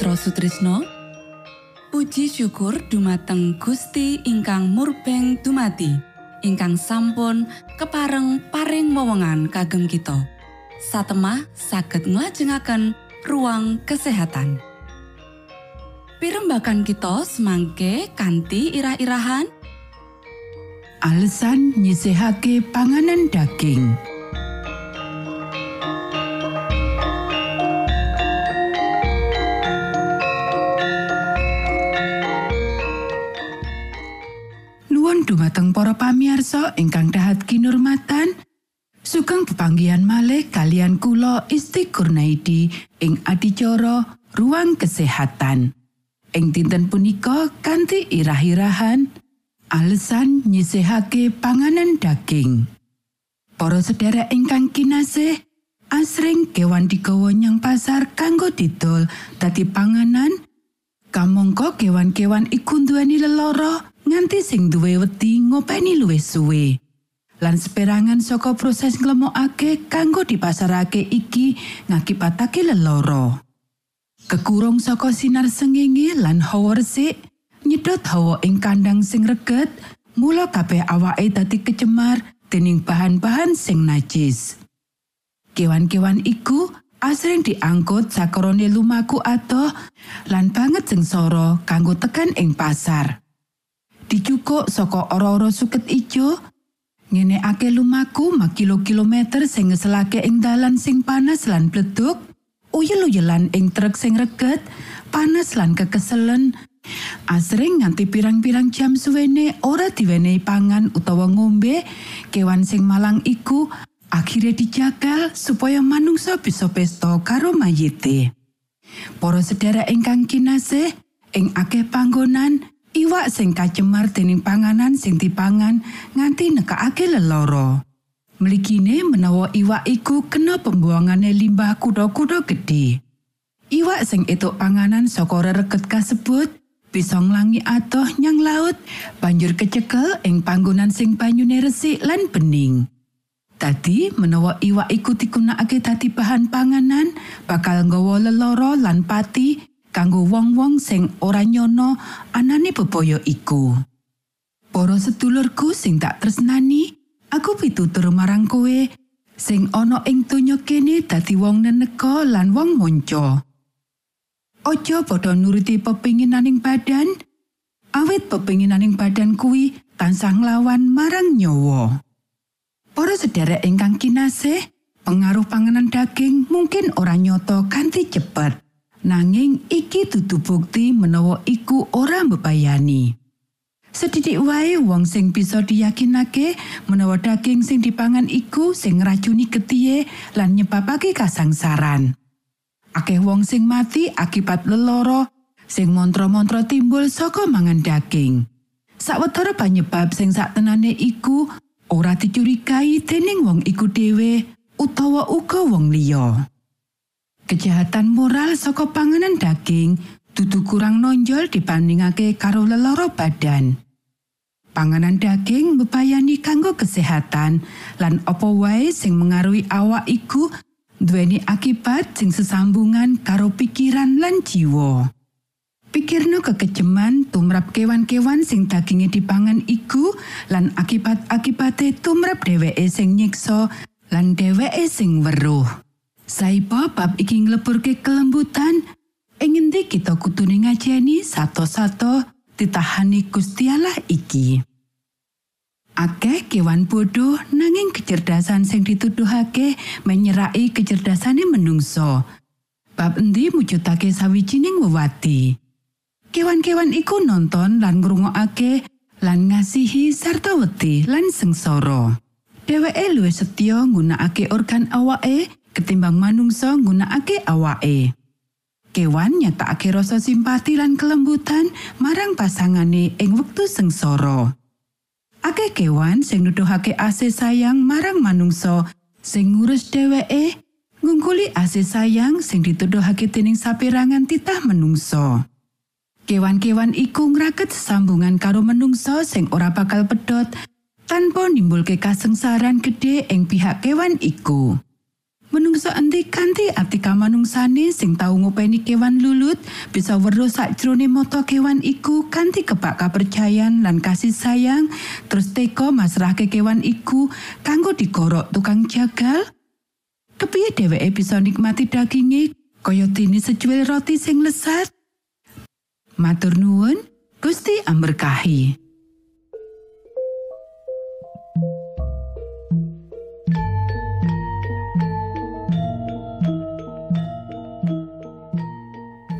Mitra Sutrisno. Puji syukur dumateng Gusti ingkang murbeng dumati ingkang sampun kepareng paring wewenngan kagem kita. Satemah saged nglajengaken ruang kesehatan. Pirembakan kita semangke kanthi irah-irahan. Alasan nyisihake panganan daging. Pamiarsa ingkang dahat kinurmatan. Sugeng pepanggihan malih kalian kula Isti Kurnaidi ing adicara ruang kesehatan. Ing dinten punika kanthi irah-irahan alasan nyisihake panganan daging. Para sedherek ingkang kinasih, asring kewan digawa nyang pasar kanggo didol dadi panganan. Kamangka kewan-kewan iku nduweni lelara nganti sing duwe wedi ngopeni luwih suwe. Lan seperangan saka proses nglemokake kanggo dipasarake iki ngakibatake lelara. Kekurung saka sinar sengenge lan hawa resik, nyedot hawa ing kandang sing reget, mula kabeh awake dadi kecemar dening bahan-bahan sing najis. Kewan-kewan iku asring diangkut sakrone lumaku atoh lan banget sengsara kanggo tekan ing pasar. Dicukuk saka ora-ora suket ijo, ngene ake lumaku makilo-kilometer sing ngeselake ing dalan sing panas lan bleduk, uyel-uyelan ing truk sing reget, panas lan kekeselen, asring nganti pirang-pirang jam suwene ora diwenehi pangan utawa ngombe, kewan sing malang iku akhirnya dijagal supaya manungsa bisa pesta karo mayite. Para sedherek ingkang kinasih, ing akeh panggonan, iwak sing kacemar dening panganan sing dipangan nganti nekakake lelara. Mligine menawa iwak iku kena pembuangane limbah kuda-kuda gedhe. Iwak sing etuk panganan saka rereget kasebut bisa nglangi atoh nyang laut, banjur kecekel ing panggonan sing banyune resik lan bening. Dadi menawa iwak iku digunakake dadi bahan panganan, bakal nggawa lelara lan pati kanggo wong-wong sing ora nyono anane bebaya iku. Para sedulurku sing tak tresnani, aku pitutur marang kowe sing ana ing donya kene dadi wong neneka lan wong monco. Ojo padha nuruti pepinginaning badan, awit pepinginaning badan kuwi tansah nglawan marang nyawa. Para sedherek ingkang kinasih, pengaruh panganan daging mungkin ora nyoto kanthi cepet. Nanging iki dudu bukti menawa iku ora mbebayani. Sedidik wae wong sing bisa diyakinake menawa daging sing dipangan iku sing ngracuni getihe lan nyebabake kasangsaran. Akeh wong sing mati akibat lelara sing mantra-mantra timbul saka mangan daging. Sawetara panyebab sing saktenane iku ora dicurigai dening wong iku dhewe utawa uga wong liya. Kejahatan moral saka panganan daging dudu kurang nonjol dibandingake karo lelara badan. Panganan daging mbebayani kanggo kesehatan lan apa wae sing mengaruhi awak iku duweni akibat sing sesambungan karo pikiran lan jiwa. Pikirno kekejeman tumrap kewan-kewan sing daginge dipangan iku lan akibat-akibate tumrap dheweke sing nyiksa lan dheweke sing weruh. Saipa bab iki ngleburke kelembutan ing endi kita kutune ngajeni sato-sato ditahani Gusti Allah iki. Akeh kewan bodoh nanging kecerdasan sing dituduhake menyerai kecerdasane menungso. Bab endi mujudake sawijining wewati. Kewan-kewan iku nonton lan ngrungokake lan ngasihi sarta wedi lan sengsara. Dheweke luwih setya nggunakake organ awake ketimbang manungsa nggunakake awake. Kewan nyatakake rasa simpati lan kelembutan marang pasangane ing wektu sengsara. Akeh kewan sing nuduhake asih sayang marang manungsa sing ngurus dheweke ngungkuli asih sayang sing dituduhake dening saperangan titah menungsa. Kewan-kewan iku ngraket sambungan karo menungsa sing ora bakal pedot tanpa nimbulke kasengsaran gedhe ing pihak kewan iku. Menungso endi kanthi atika manungsane sing tau ngopeni kewan lulut bisa weruh sakjroning mata kewan iku kanthi kebak kapercayan lan kasih sayang. Terus teko masrahke kewan iku kanggo digorok tukang jagal. Kepiye dheweke bisa nikmati daginge? Kaya dene secuil roti sing lesat. Matur nuwun Gusti amberkahi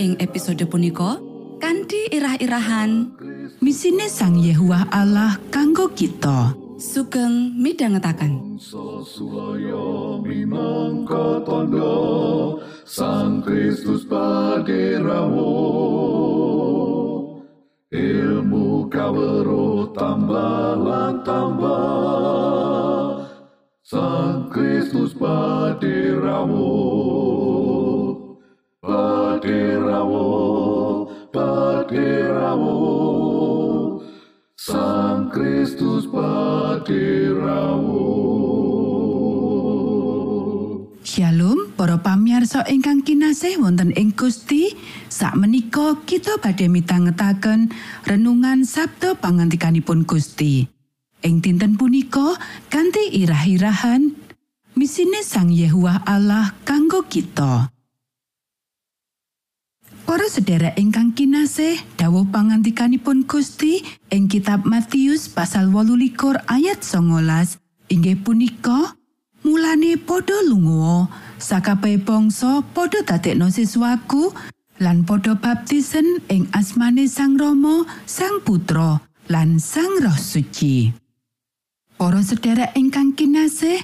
Ing episode punika kanthi irah-irahan Misine Sang Yehuwa Allah kanggo kita. sugeng minangka tondo Sang Kristus paderamu Ilmu kawero tambah tambah Sang Kristus paderamu Kristus paderamu Shalom para pamiarsa ingkang kinasih wonten ing Gusti. Sakmenika kita badhe mitangetaken renungan Sabda pangantikanipun Gusti. Ing dinten punika kanthi irah-irahan misine Sang Yehuwa Allah kanggo kita Para sedherek ingkang kinasih dawuh pangantikanipun Gusti ing kitab Matius pasal 18 ayat 19 inggih punika Mulane padha lunga sakabeh bangsa padha dadekno siswaku lan padha baptisen ing asmane Sang Rama, Sang Putra lan Sang Roh Suci. Para sedherek ingkang kinasih,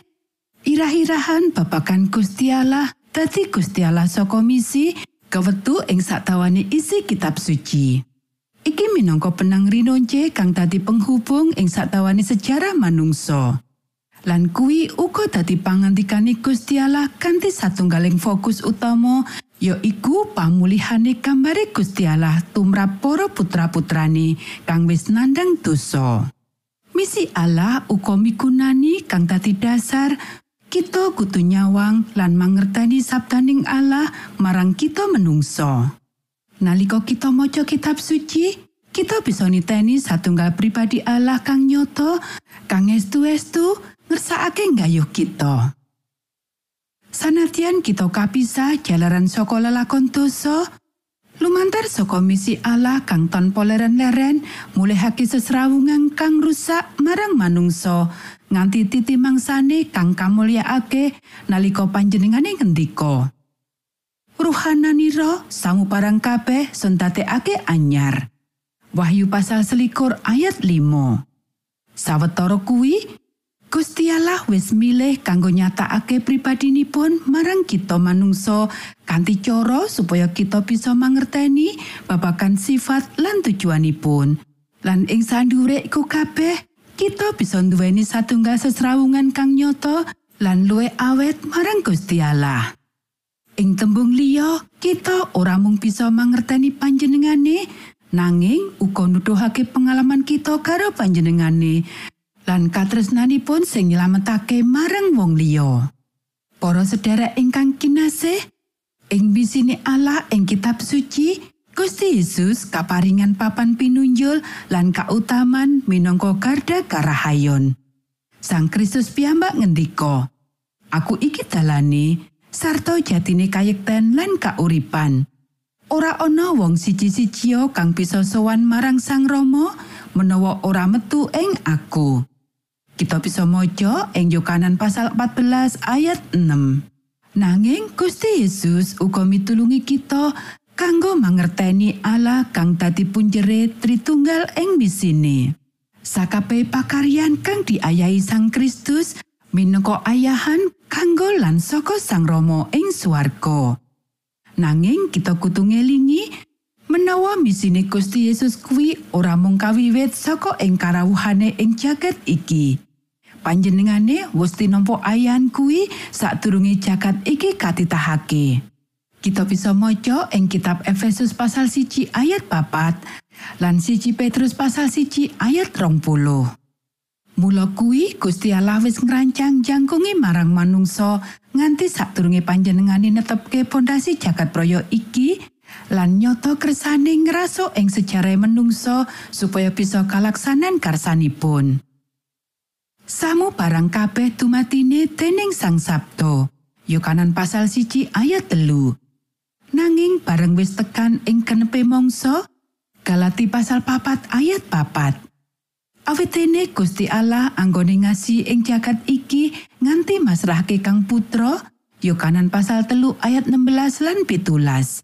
irah-irahan babagan Gusti Allah dadi Gusti Allah saka misi kewetu ing sakdawane isi kitab suci. Iki minangka penang rinonce kang dadi penghubung ing sakdawane sejarah manungsa. Lan kuwi uga dadi pangandikane Gusti Allah kanthi satunggaling fokus utama ya iku pamulihane gambare Gusti Allah tumrap para putra-putrane kang wis nandhang dosa. Misi Allah uga migunani kang dadi dasar kita kudu nyawang lan mangerteni sabdaning Allah marang kita menungso. Nalika kita maca kitab suci, kita bisa niteni satunggal pribadi Allah kang nyoto, kang estu-estu ngersakake gayuh kita. Sanadyan kita kapisah jalaran saka lelakon dosa, lumantar saka misi Allah kang tanpa leren-leren mulihake sesrawungan kang rusak marang manungsa. Nganti titi mangsane kang kamulyakake nalika panjenengane ngendika Ruhananira sangu parang kabeh sondadekake anyar. Wahyu pasal selikur ayat 5 Sawetara kuwi Gusti Allah wis milih kanggo nyatakake pribadinipun marang kita manungsa kanthi cara supaya kita bisa mangerteni babagan sifat lan tujuanipun. Lan ing sandure iku kabeh, kita bisa nduweni satunggal sesrawungan kang nyoto lan luwih awet marang Gusti Allah. Ing tembung liya, kita ora mung bisa mangerteni panjenengane, nanging uga nuduhake pengalaman kita karo panjenengane. Lan katresnanipun sing nyelametake marang wong liya. Para sedherek ingkang kinasih, ing bisine Allah ing kitab suci, Gusti Yesus kaparingan papan pinunjul lan kautaman minangka garda karahayon. Sang Kristus piyambak ngendika, Aku iki dalane sarta jatine kayekten lan kauripan. Ora ana wong siji-sijia kang bisa sowan marang Sang Rama menawa ora metu ing aku. Kita bisa maca ing Yohanan pasal 14 ayat 6. Nanging Gusti Yesus uga mitulungi kita kanggo mangerteni Allah kang dadi punjere Tritunggal ing misine. Sakabeh pakaryan kang diayahi Sang Kristus minangka ayahan kanggo lan saka Sang Rama ing swarga. Nanging kita kudu ngelingi menawa misine Gusti Yesus kuwi ora mung kawiwit saka ing karawuhane ing jagat iki. Panjenengane wis tinampa ayan kuwi sadurunge jagat iki katitahake. Kita bisa maca ing kitab Efesus pasal siji ayat papat lan siji Petrus pasal siji ayat rong puluh. Mula kuwi Gusti Allah wis ngrancang jangkungi marang manungsa nganti sadurunge panjenengane netepke pondasi jagat proyo iki lan nyoto kersane ngraso ing sejarah menungso supaya bisa kalaksanan karsanipun. Samu barang kabeh dumatine dening Sang Sabto. Yokanan pasal siji ayat telu. Nanging bareng wis tekan ing kenepe mangsa, Galati pasal papat ayat papat. Awitene Gusti Allah anggone ngasi ing jagat iki nganti masrahke Kang Putra, Yokanan pasal telu ayat 16 lan pitulas.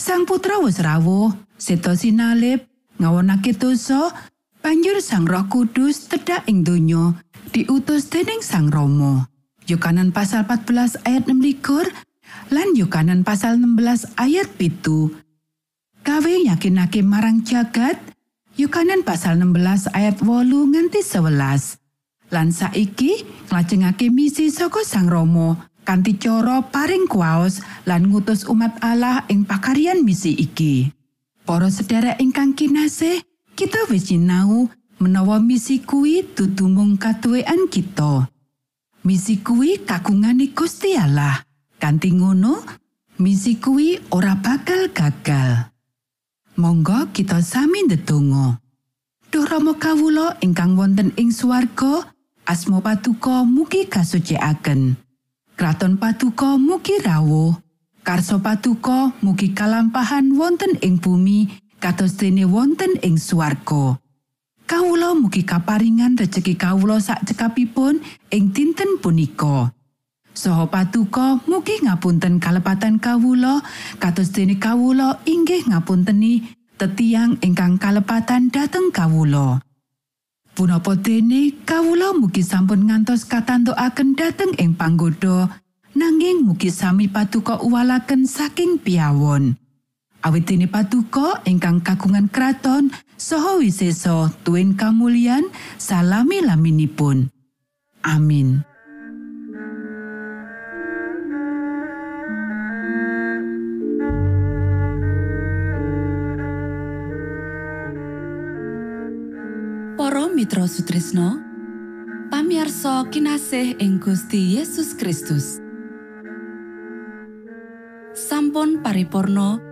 Sang putra wis rawuh, seto sinalip, ngawonake dosa, banjur Sang Roh Kudus tedhak ing donya, diutus dening Sang Rama. Yokanan pasal 14 ayat 16 lan Yokanan pasal 16 ayat pitu. Kawe yakinake marang jagat, Yokanan pasal 16 ayat 8 nganti 11. Lan saiki nglajengake misi saka Sang Rama kanthi cara paring kuwaos lan ngutus umat Allah ing pakaryan misi iki. Para sedherek ingkang kinasih, kita wis sinau menawa misi kuwi dudu mung katuwean kita. Misi kuwi kagungane Gusti Allah. Kanthi ngono, misi kuwi ora bakal gagal. Monggo kita sami ndedonga. Duh Rama kawula ingkang wonten ing swarga, asma patuko mugi kasucikaken. Kraton patuko mugi rawuh. Karso patuko mugi kalampahan wonten ing bumi kados dene wonten ing swarga. Kawula mugi kaparingan rejeki kawula sak cekapipun ing dinten punika. Soho patuko mugi ngapunten kalepatan kawula kados dene kawula inggih ngapunteni tetiang ingkang kalepatan dhateng kawula. Punapa dene kawula mugi sampun ngantos katantukaken dhateng ing panggoda nanging mugi sami patuko uwalaken saking piawon. Awit dene patuko ingkang kagungan kraton saha wisesa tuwin kamulyan salami laminipun. Amin. Para Mitra Sutrisno pamiarsa kinasih ing Gusti Yesus Kristus sampun paripurno